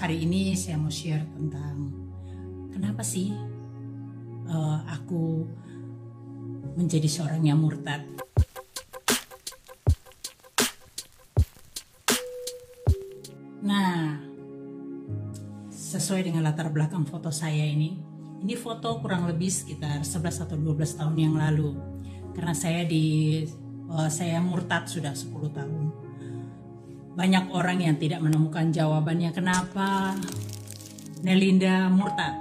hari ini saya mau share tentang kenapa sih uh, aku menjadi seorang yang murtad. Nah, sesuai dengan latar belakang foto saya ini, ini foto kurang lebih sekitar 11 atau 12 tahun yang lalu. Karena saya di uh, saya murtad sudah 10 tahun. Banyak orang yang tidak menemukan jawabannya kenapa Nelinda murtad.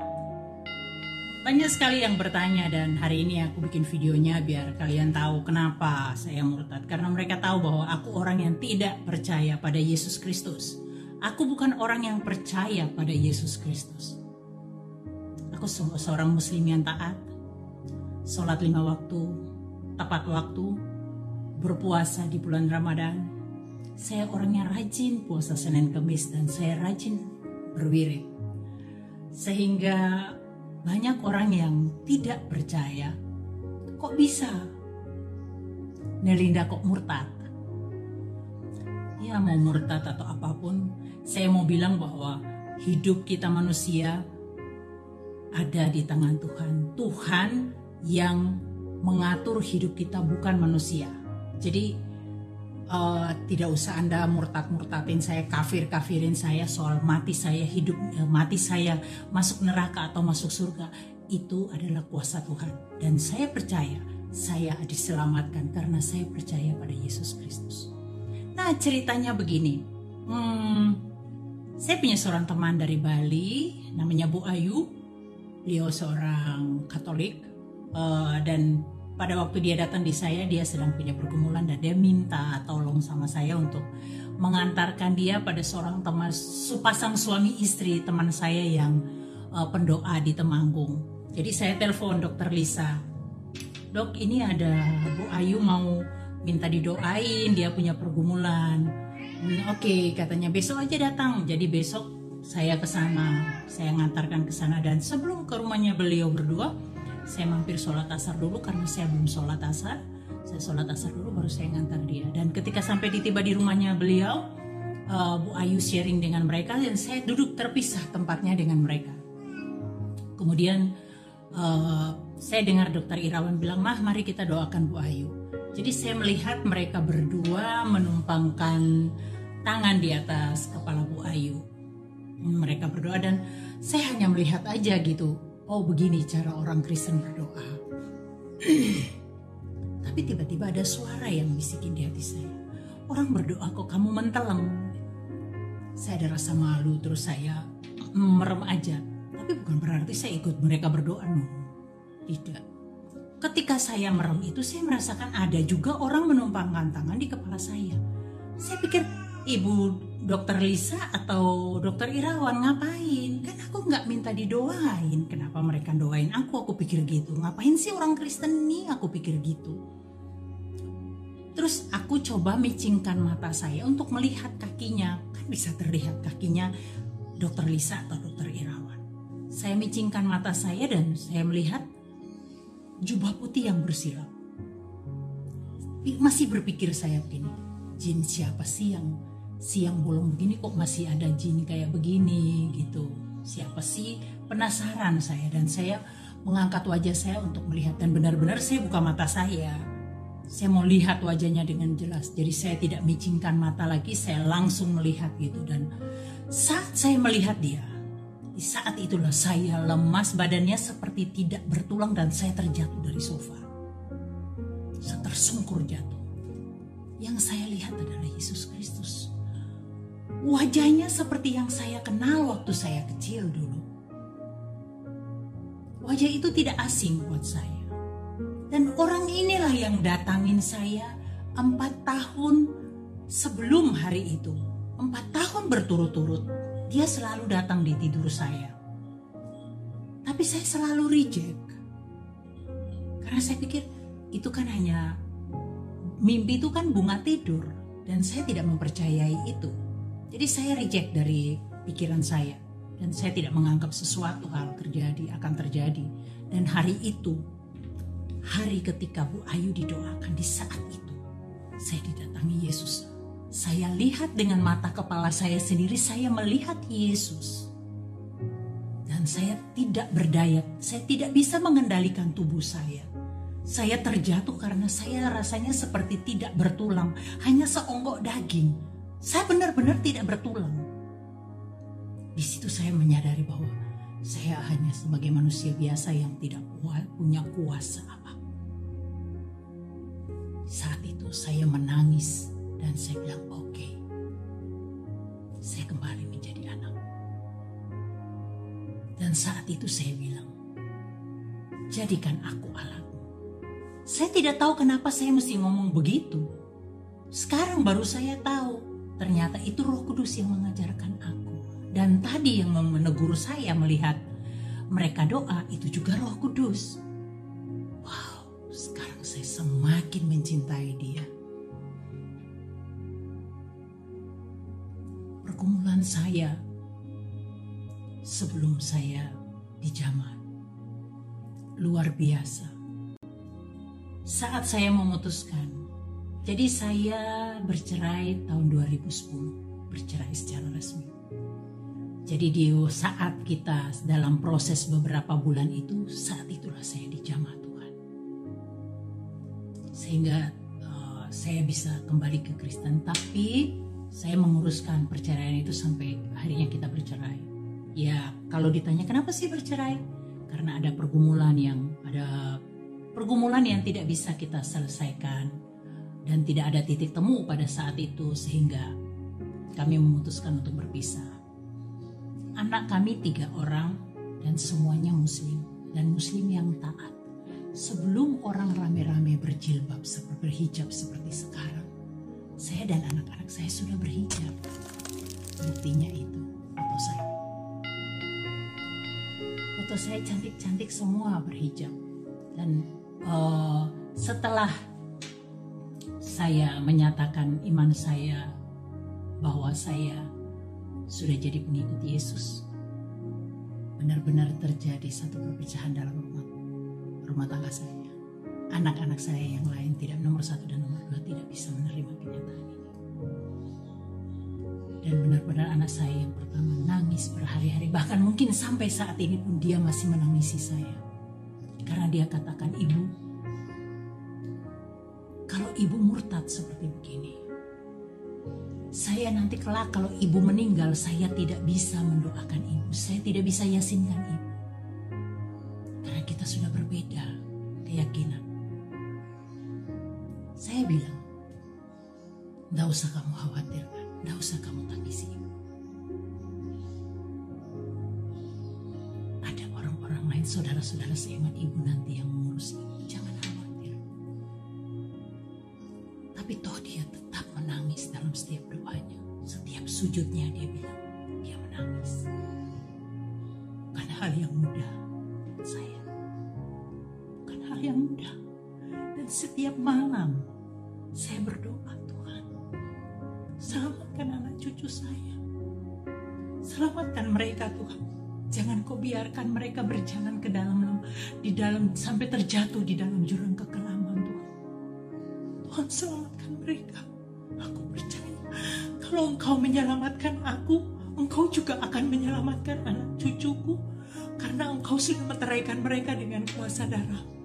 Banyak sekali yang bertanya dan hari ini aku bikin videonya biar kalian tahu kenapa saya murtad. Karena mereka tahu bahwa aku orang yang tidak percaya pada Yesus Kristus. Aku bukan orang yang percaya pada Yesus Kristus. Aku seorang muslim yang taat, sholat lima waktu, tepat waktu, berpuasa di bulan Ramadan. Saya orang yang rajin puasa Senin Kemis dan saya rajin berwirid. Sehingga banyak orang yang tidak percaya, kok bisa Nelinda kok murtad? Ya mau murtad atau apa pun, saya mau bilang bahwa hidup kita manusia ada di tangan Tuhan. Tuhan yang mengatur hidup kita bukan manusia. Jadi uh, tidak usah Anda murtad-murtadin saya, kafir-kafirin saya soal mati saya, hidup uh, mati saya, masuk neraka atau masuk surga. Itu adalah kuasa Tuhan. Dan saya percaya saya diselamatkan karena saya percaya pada Yesus Kristus. Nah ceritanya begini. Hmm, saya punya seorang teman dari Bali, namanya Bu Ayu beliau seorang Katolik uh, dan pada waktu dia datang di saya dia sedang punya pergumulan dan dia minta tolong sama saya untuk mengantarkan dia pada seorang teman sepasang suami istri teman saya yang uh, pendoa di Temanggung. Jadi saya telepon dokter Lisa. Dok ini ada Bu Ayu mau minta didoain dia punya pergumulan. Hmm, Oke okay, katanya besok aja datang. Jadi besok saya ke sana, saya ngantarkan ke sana dan sebelum ke rumahnya beliau berdua, saya mampir sholat asar dulu karena saya belum sholat asar. Saya sholat asar dulu baru saya ngantar dia. Dan ketika sampai di tiba di rumahnya beliau, uh, Bu Ayu sharing dengan mereka dan saya duduk terpisah tempatnya dengan mereka. Kemudian uh, saya dengar dokter Irawan bilang, mah mari kita doakan Bu Ayu. Jadi saya melihat mereka berdua menumpangkan tangan di atas kepala Bu Ayu mereka berdoa dan saya hanya melihat aja gitu oh begini cara orang Kristen berdoa. Tapi tiba-tiba ada suara yang bisikin di hati saya. Orang berdoa kok kamu mentelem saya ada rasa malu terus saya merem aja. Tapi bukan berarti saya ikut mereka berdoa no. Tidak. Ketika saya merem itu saya merasakan ada juga orang menumpangkan tangan di kepala saya. Saya pikir ibu dokter Lisa atau dokter Irawan ngapain? Kan aku nggak minta didoain. Kenapa mereka doain aku? Aku pikir gitu. Ngapain sih orang Kristen nih? Aku pikir gitu. Terus aku coba micingkan mata saya untuk melihat kakinya. Kan bisa terlihat kakinya dokter Lisa atau dokter Irawan. Saya micingkan mata saya dan saya melihat jubah putih yang bersilau. Masih berpikir saya begini, jin siapa sih yang siang bolong begini kok masih ada jin kayak begini gitu. Siapa sih? Penasaran saya dan saya mengangkat wajah saya untuk melihat. Dan benar-benar saya buka mata saya. Saya mau lihat wajahnya dengan jelas. Jadi saya tidak micingkan mata lagi saya langsung melihat gitu. Dan saat saya melihat dia di saat itulah saya lemas badannya seperti tidak bertulang dan saya terjatuh dari sofa. Saya tersungkur jatuh. Yang saya lihat adalah Yesus Kristus Wajahnya seperti yang saya kenal waktu saya kecil dulu. Wajah itu tidak asing buat saya. Dan orang inilah yang datangin saya empat tahun sebelum hari itu. Empat tahun berturut-turut, dia selalu datang di tidur saya. Tapi saya selalu reject. Karena saya pikir itu kan hanya mimpi itu kan bunga tidur. Dan saya tidak mempercayai itu. Jadi saya reject dari pikiran saya dan saya tidak menganggap sesuatu hal terjadi akan terjadi. Dan hari itu, hari ketika Bu Ayu didoakan di saat itu, saya didatangi Yesus saya lihat dengan mata kepala saya sendiri, saya melihat Yesus. Dan saya tidak berdaya, saya tidak bisa mengendalikan tubuh saya. Saya terjatuh karena saya rasanya seperti tidak bertulang, hanya seonggok daging. Saya benar-benar tidak bertulang. Di situ saya menyadari bahwa saya hanya sebagai manusia biasa yang tidak punya kuasa apa. Saat itu saya menangis dan saya bilang oke. Okay. Saya kembali menjadi anak. Dan saat itu saya bilang, jadikan aku alatmu. Saya tidak tahu kenapa saya mesti ngomong begitu. Sekarang baru saya tahu, ternyata itu roh kudus yang mengajarkan aku. Dan tadi yang menegur saya melihat mereka doa itu juga roh kudus. Wow, sekarang saya semakin mencintai dia. pergumulan saya sebelum saya dijamah. Luar biasa. Saat saya memutuskan, jadi saya bercerai tahun 2010, bercerai secara resmi. Jadi di saat kita dalam proses beberapa bulan itu, saat itulah saya dijamah Tuhan. Sehingga uh, saya bisa kembali ke Kristen, tapi saya menguruskan perceraian itu sampai harinya kita bercerai. Ya, kalau ditanya kenapa sih bercerai? Karena ada pergumulan yang ada pergumulan yang tidak bisa kita selesaikan dan tidak ada titik temu pada saat itu sehingga kami memutuskan untuk berpisah. Anak kami tiga orang dan semuanya muslim dan muslim yang taat. Sebelum orang rame-rame berjilbab seperti berhijab seperti sekarang, saya dan anak-anak saya sudah berhijab. Buktinya itu foto saya. Foto saya cantik-cantik semua berhijab. Dan uh, setelah saya menyatakan iman saya bahwa saya sudah jadi pengikut Yesus, benar-benar terjadi satu perpecahan dalam rumah rumah tangga saya anak-anak saya yang lain tidak nomor satu dan nomor dua tidak bisa menerima kenyataan ini. Dan benar-benar anak saya yang pertama nangis berhari-hari, bahkan mungkin sampai saat ini pun dia masih menangisi saya. Karena dia katakan, ibu, kalau ibu murtad seperti begini, saya nanti kelak kalau ibu meninggal, saya tidak bisa mendoakan ibu, saya tidak bisa yasinkan ibu. Karena kita sudah berbeda keyakinan. Saya bilang, Gak usah kamu sujudnya dia bilang, dia menangis. Bukan hal yang mudah saya. Bukan hal yang mudah. Dan setiap malam saya berdoa Tuhan, selamatkan anak cucu saya. Selamatkan mereka Tuhan. Jangan kau biarkan mereka berjalan ke dalam di dalam sampai terjatuh di dalam jurang kekelaman Tuhan. Tuhan selamatkan mereka. Aku percaya kalau Engkau menyelamatkan aku, Engkau juga akan menyelamatkan anak cucuku karena Engkau sudah meteraikan mereka dengan kuasa darah.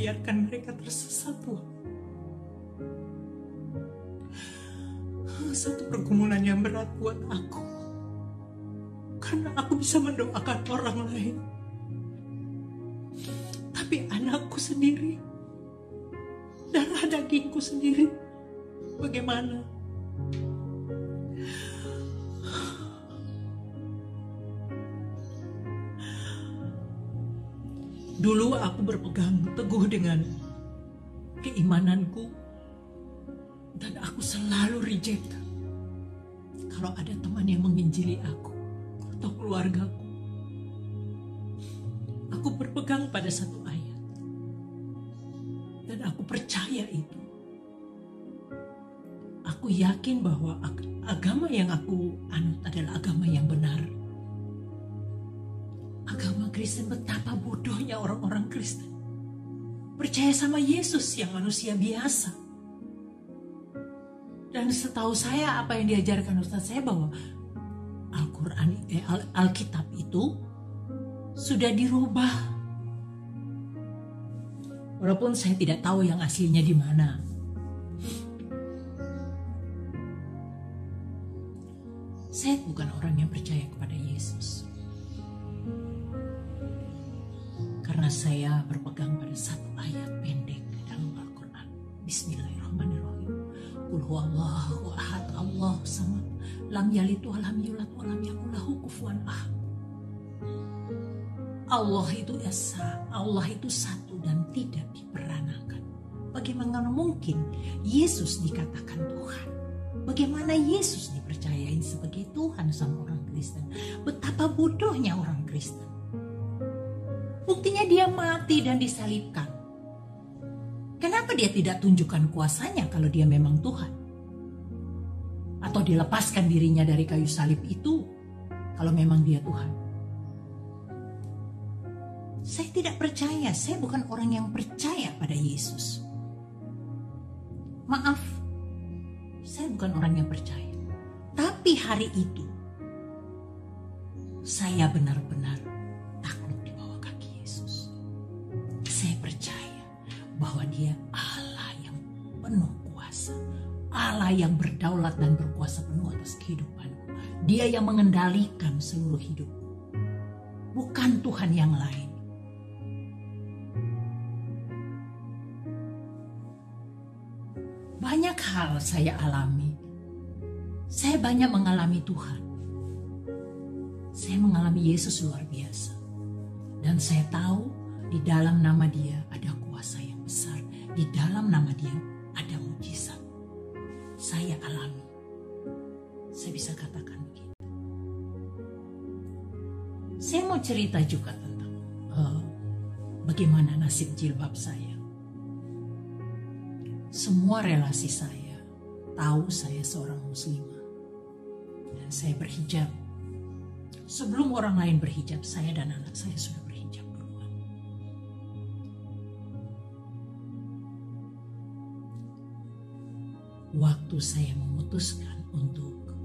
biarkan mereka tersesat Tuhan. Satu pergumulan yang berat buat aku. Karena aku bisa mendoakan orang lain. Tapi anakku sendiri, darah dagingku sendiri, bagaimana? Dulu aku berpegang teguh dengan keimananku dan aku selalu reject kalau ada teman yang menginjili aku atau keluargaku. Aku berpegang pada satu percaya itu. Aku yakin bahwa agama yang aku anut adalah agama yang benar agama Kristen betapa bodohnya orang-orang Kristen. Percaya sama Yesus yang manusia biasa. Dan setahu saya apa yang diajarkan Ustaz saya bahwa Al-Quran, eh, Alkitab itu sudah dirubah. Walaupun saya tidak tahu yang aslinya di mana. Saya bukan orang yang percaya kepada Yesus. Karena saya berpegang pada satu ayat pendek dalam Al-Quran. Bismillahirrahmanirrahim. Qul huwallahu ahad Allahu samad. Lam yalid wa lam yulad wa lam yakul lahu kufuwan ahad. Allah itu esa, Allah itu satu dan tidak diperanakan. Bagaimana mungkin Yesus dikatakan Tuhan? Bagaimana Yesus dipercayain sebagai Tuhan sama orang Kristen? Betapa bodohnya orang Kristen. Buktinya dia mati dan disalibkan. Kenapa dia tidak tunjukkan kuasanya kalau dia memang Tuhan? Atau dilepaskan dirinya dari kayu salib itu kalau memang dia Tuhan? Saya tidak percaya, saya bukan orang yang percaya pada Yesus. Maaf, saya bukan orang yang percaya. Tapi hari itu, saya benar-benar takluk di bawah kaki Yesus. Saya percaya bahwa dia Allah yang penuh kuasa. Allah yang berdaulat dan berkuasa penuh atas kehidupanku. Dia yang mengendalikan seluruh hidup. Bukan Tuhan yang lain. Banyak hal saya alami. Saya banyak mengalami Tuhan. Saya mengalami Yesus luar biasa. Dan saya tahu di dalam nama dia ada kuasa yang besar. Di dalam nama dia ada mujizat. Saya alami. Saya bisa katakan begitu. Saya mau cerita juga tentang uh, bagaimana nasib jilbab saya semua relasi saya tahu saya seorang muslimah. Dan saya berhijab. Sebelum orang lain berhijab, saya dan anak saya sudah berhijab duluan. Waktu saya memutuskan untuk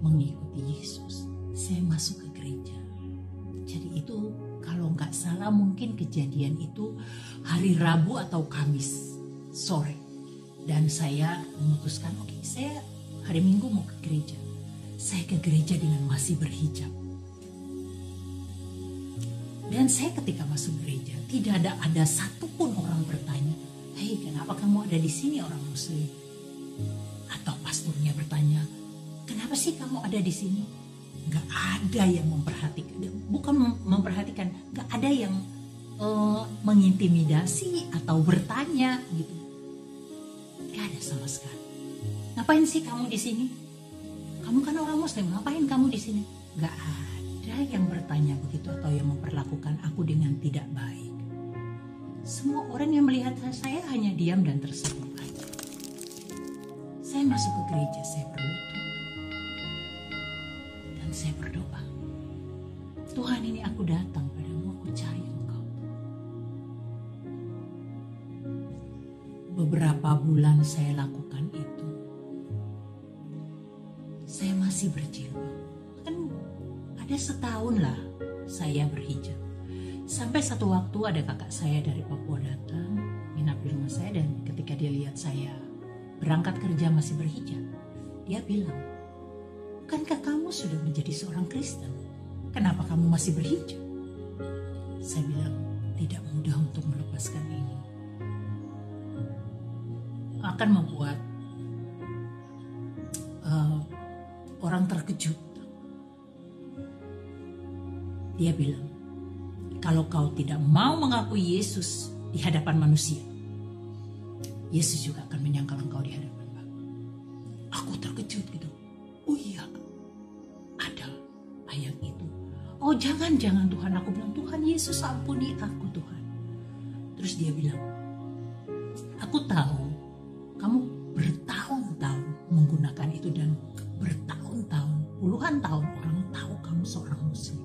mengikuti Yesus, saya masuk ke gereja. Jadi itu kalau nggak salah mungkin kejadian itu hari Rabu atau Kamis sore dan saya memutuskan oke okay, saya hari Minggu mau ke gereja. Saya ke gereja dengan masih berhijab. Dan saya ketika masuk gereja tidak ada ada satupun orang bertanya hei kenapa kamu ada di sini orang muslim? Atau pastornya bertanya kenapa sih kamu ada di sini? Gak ada yang memperhatikan bukan memperhatikan gak ada yang uh, mengintimidasi atau bertanya gitu Sekali. Ngapain sih kamu di sini? Kamu kan orang muslim, ngapain kamu di sini? Gak ada yang bertanya begitu atau yang memperlakukan aku dengan tidak baik. Semua orang yang melihat saya hanya diam dan tersenyum aja. Saya masuk ke gereja, saya berlutut. Dan saya berdoa. Tuhan ini aku datang padamu, aku cari beberapa bulan saya lakukan itu, saya masih berjilbab. Kan ada setahun lah saya berhijab. Sampai satu waktu ada kakak saya dari Papua datang, nginap di rumah saya dan ketika dia lihat saya berangkat kerja masih berhijab, dia bilang, Bukankah kamu sudah menjadi seorang Kristen? Kenapa kamu masih berhijab? Saya bilang, tidak mudah untuk melepaskan ini akan membuat uh, orang terkejut. Dia bilang, kalau kau tidak mau mengakui Yesus di hadapan manusia, Yesus juga akan menyangkal engkau di hadapan. Aku terkejut gitu. Oh iya, ada ayat itu. Oh jangan, jangan Tuhan. Aku bilang, Tuhan Yesus ampuni aku Tuhan. Terus dia bilang, aku tahu puluhan tahun orang tahu kamu seorang muslim.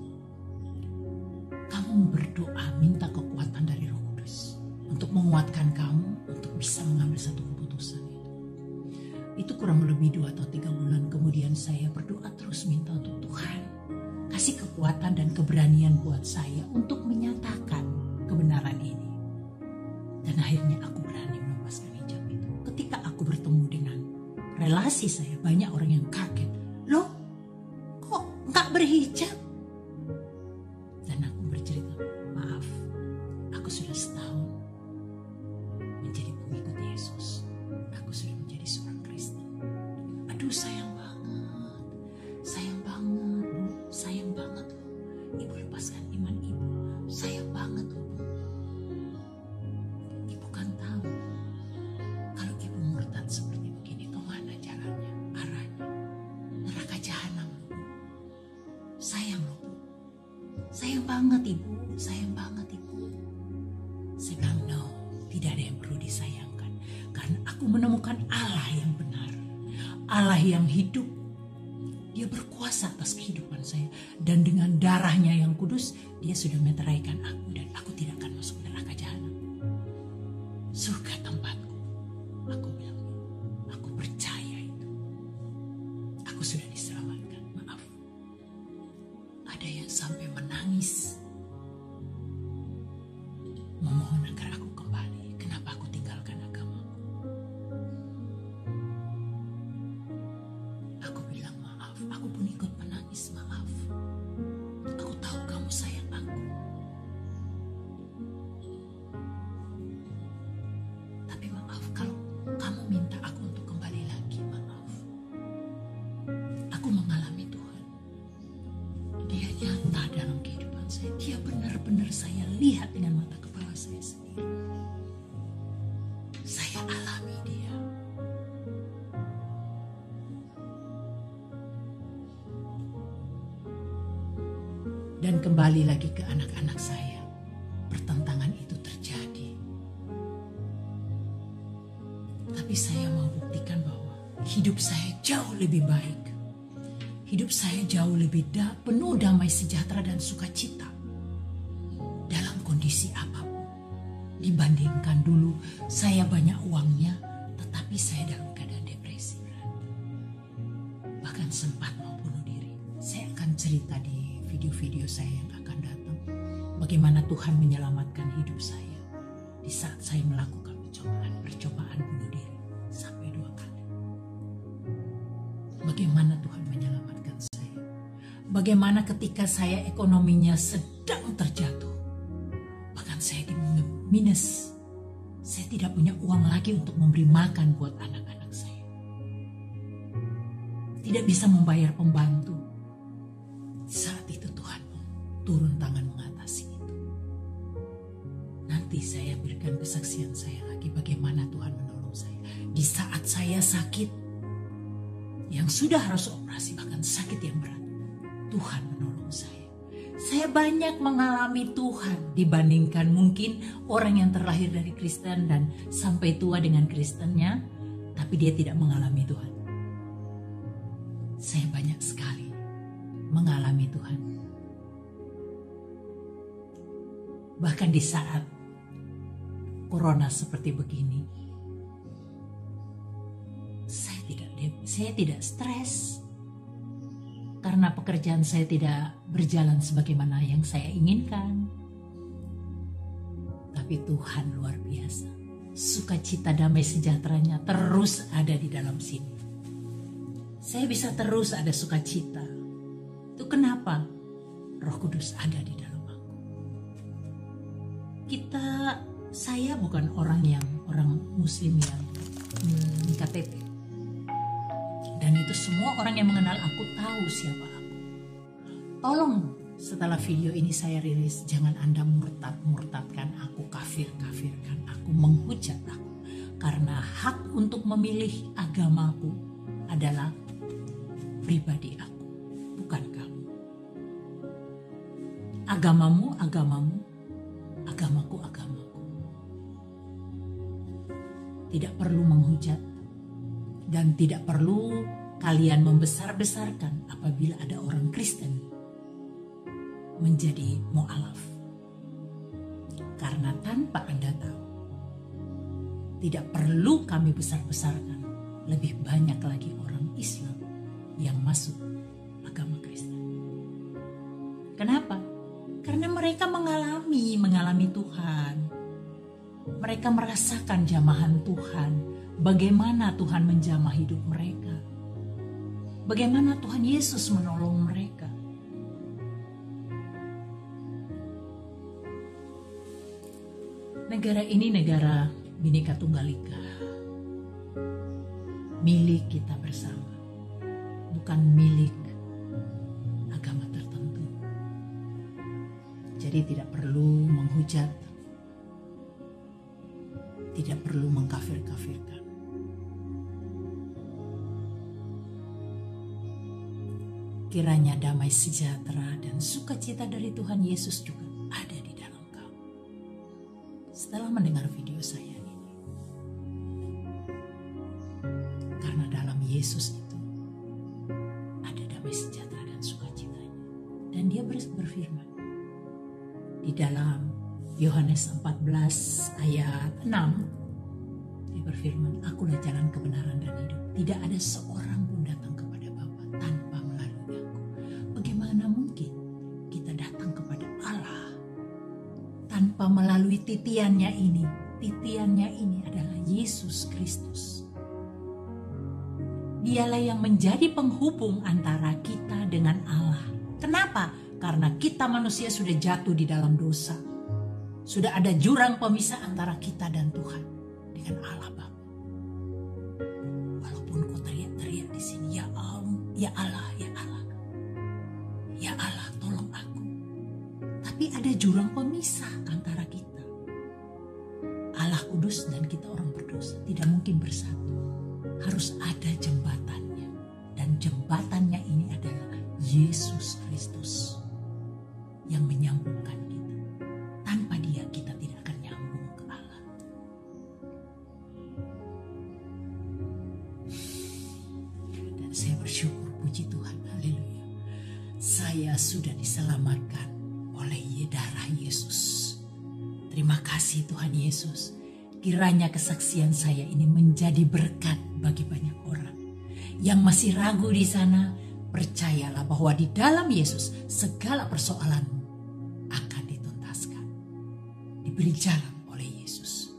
Kamu berdoa minta kekuatan dari Roh Kudus untuk menguatkan kamu untuk bisa mengambil satu keputusan itu. Itu kurang lebih dua atau tiga bulan kemudian saya berdoa terus minta untuk Tuhan. Kasih kekuatan dan keberanian buat saya untuk menyatakan kebenaran ini. Dan akhirnya aku berani melepaskan hijab itu. Ketika aku bertemu dengan relasi saya, banyak orang yang kaget. Yang hidup. Dia berkuasa atas kehidupan saya. Dan dengan darahnya yang kudus, dia sudah meteraikan aku. Dan aku tidak akan masuk neraka jahanam. Surga tempatku. Aku bilang, aku percaya itu. Aku sudah diselamatkan. Maaf. Ada yang sampai menangis Dan kembali lagi ke anak-anak saya. Pertentangan itu terjadi. Tapi saya mau buktikan bahwa hidup saya jauh lebih baik. Hidup saya jauh lebih da penuh damai sejahtera dan sukacita. Dalam kondisi apa pun. Dibandingkan dulu saya banyak uangnya tetapi saya dalam keadaan depresi berat. Bahkan sempat mau bunuh diri. Saya akan cerita di video-video saya yang akan datang. Bagaimana Tuhan menyelamatkan hidup saya di saat saya melakukan percobaan, percobaan bunuh diri sampai dua kali. Bagaimana Tuhan menyelamatkan saya? Bagaimana ketika saya ekonominya sedang terjatuh, bahkan saya di minus, saya tidak punya uang lagi untuk memberi makan buat anak-anak saya. Tidak bisa membayar pembantu. Turun tangan mengatasi itu. Nanti saya berikan kesaksian saya lagi bagaimana Tuhan menolong saya. Di saat saya sakit, yang sudah harus operasi bahkan sakit yang berat, Tuhan menolong saya. Saya banyak mengalami Tuhan dibandingkan mungkin orang yang terlahir dari Kristen dan sampai tua dengan Kristennya, tapi dia tidak mengalami Tuhan. Saya banyak sekali mengalami Tuhan. Bahkan di saat corona seperti begini, saya tidak saya tidak stres karena pekerjaan saya tidak berjalan sebagaimana yang saya inginkan. Tapi Tuhan luar biasa. Sukacita damai sejahteranya terus ada di dalam sini. Saya bisa terus ada sukacita. Itu kenapa Roh Kudus ada di dalam. Kita, saya bukan orang yang orang Muslim yang hmm, KTP. Dan itu semua orang yang mengenal aku tahu siapa aku. Tolong setelah video ini saya rilis, jangan Anda murtad-murtadkan aku, kafir-kafirkan aku, menghujat aku. Karena hak untuk memilih agamaku adalah pribadi aku, bukan kamu. Agamamu, agamamu, Tidak perlu menghujat dan tidak perlu kalian membesar-besarkan apabila ada orang Kristen menjadi mu'alaf. Karena tanpa Anda tahu, tidak perlu kami besar-besarkan lebih banyak lagi orang Islam yang masuk agama Kristen. Kenapa? Karena mereka mengalami mengalami Tuhan. Mereka merasakan jamahan Tuhan, bagaimana Tuhan menjamah hidup mereka. Bagaimana Tuhan Yesus menolong mereka. Negara ini negara Bhinneka Tunggal Ika. Milik kita bersama. Bukan milik agama tertentu. Jadi tidak perlu menghujat. Perlu mengkafir-kafirkan. Kiranya damai sejahtera dan sukacita dari Tuhan Yesus juga ada di dalam kamu. Setelah mendengar video saya ini. Karena dalam Yesus itu ada damai sejahtera dan sukacitanya. Dan dia berfirman di dalam Yohanes 14 ayat 6 dia berfirman, Akulah jalan kebenaran dan hidup. Tidak ada seorang pun datang kepada Bapa tanpa melalui aku. Bagaimana mungkin kita datang kepada Allah tanpa melalui titiannya ini? Titiannya ini adalah Yesus Kristus. Dialah yang menjadi penghubung antara kita dengan Allah. Kenapa? Karena kita manusia sudah jatuh di dalam dosa. Sudah ada jurang pemisah antara kita dan Tuhan dengan Allah Bapa. Walaupun kau teriak-teriak di sini, ya Allah, ya Allah, ya Allah. Ya Allah, tolong aku. Tapi ada jurang pemisah antara kita. Allah kudus dan kita orang berdosa tidak mungkin bersatu. Harus ada jembatannya. Kiranya kesaksian saya ini menjadi berkat bagi banyak orang. Yang masih ragu di sana, percayalah bahwa di dalam Yesus segala persoalanmu akan dituntaskan. Diberi jalan oleh Yesus.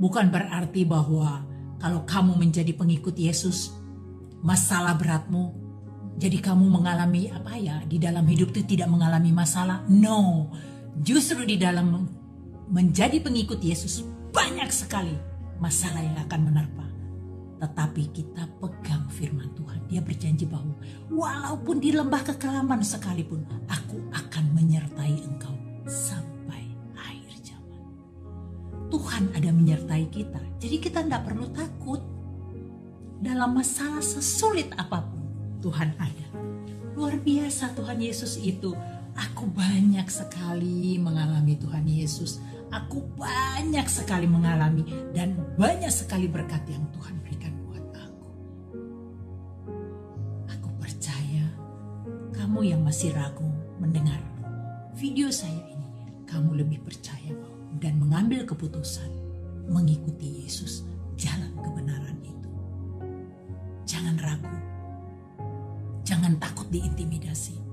Bukan berarti bahwa kalau kamu menjadi pengikut Yesus, masalah beratmu jadi kamu mengalami apa ya di dalam hidup itu tidak mengalami masalah. No, justru di dalam menjadi pengikut Yesus banyak sekali masalah yang akan menerpa. Tetapi kita pegang firman Tuhan. Dia berjanji bahwa walaupun di lembah kekelaman sekalipun, aku akan menyertai engkau sampai akhir zaman. Tuhan ada menyertai kita. Jadi kita tidak perlu takut. Dalam masalah sesulit apa pun, Tuhan ada. Luar biasa Tuhan Yesus itu. Aku banyak sekali mengalami Tuhan Yesus. Aku banyak sekali mengalami dan banyak sekali berkat yang Tuhan berikan buat aku. Aku percaya kamu yang masih ragu mendengar video saya ini, kamu lebih percaya dan mengambil keputusan mengikuti Yesus jalan kebenaran itu. Jangan ragu. Jangan takut diintimidasi.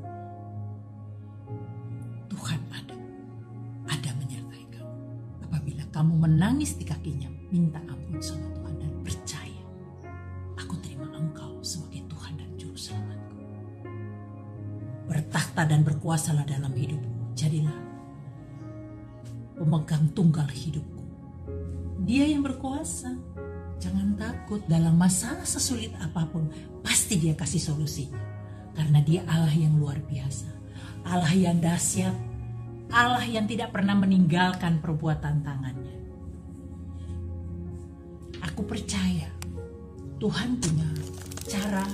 Kamu menangis di kakinya, minta ampun sama Tuhan dan percaya. Aku terima engkau sebagai Tuhan dan Juru Selamatku. Bertakhta dan berkuasalah dalam hidupku. Jadilah pemegang tunggal hidupku. Dia yang berkuasa. Jangan takut dalam masalah sesulit apa pun. Pasti dia kasih solusinya. Karena dia Allah yang luar biasa. Allah yang dahsyat. Allah yang tidak pernah meninggalkan perbuatan tangannya. Aku percaya Tuhan punya cara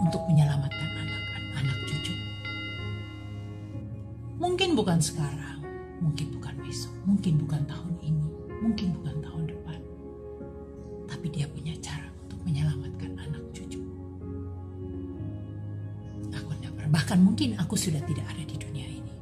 untuk menyelamatkan anak-anak cucu. Mungkin bukan sekarang, mungkin bukan besok, mungkin bukan tahun ini, mungkin bukan tahun depan. Tapi dia punya cara untuk menyelamatkan anak cucu. Aku tidak pernah, bahkan mungkin aku sudah tidak ada di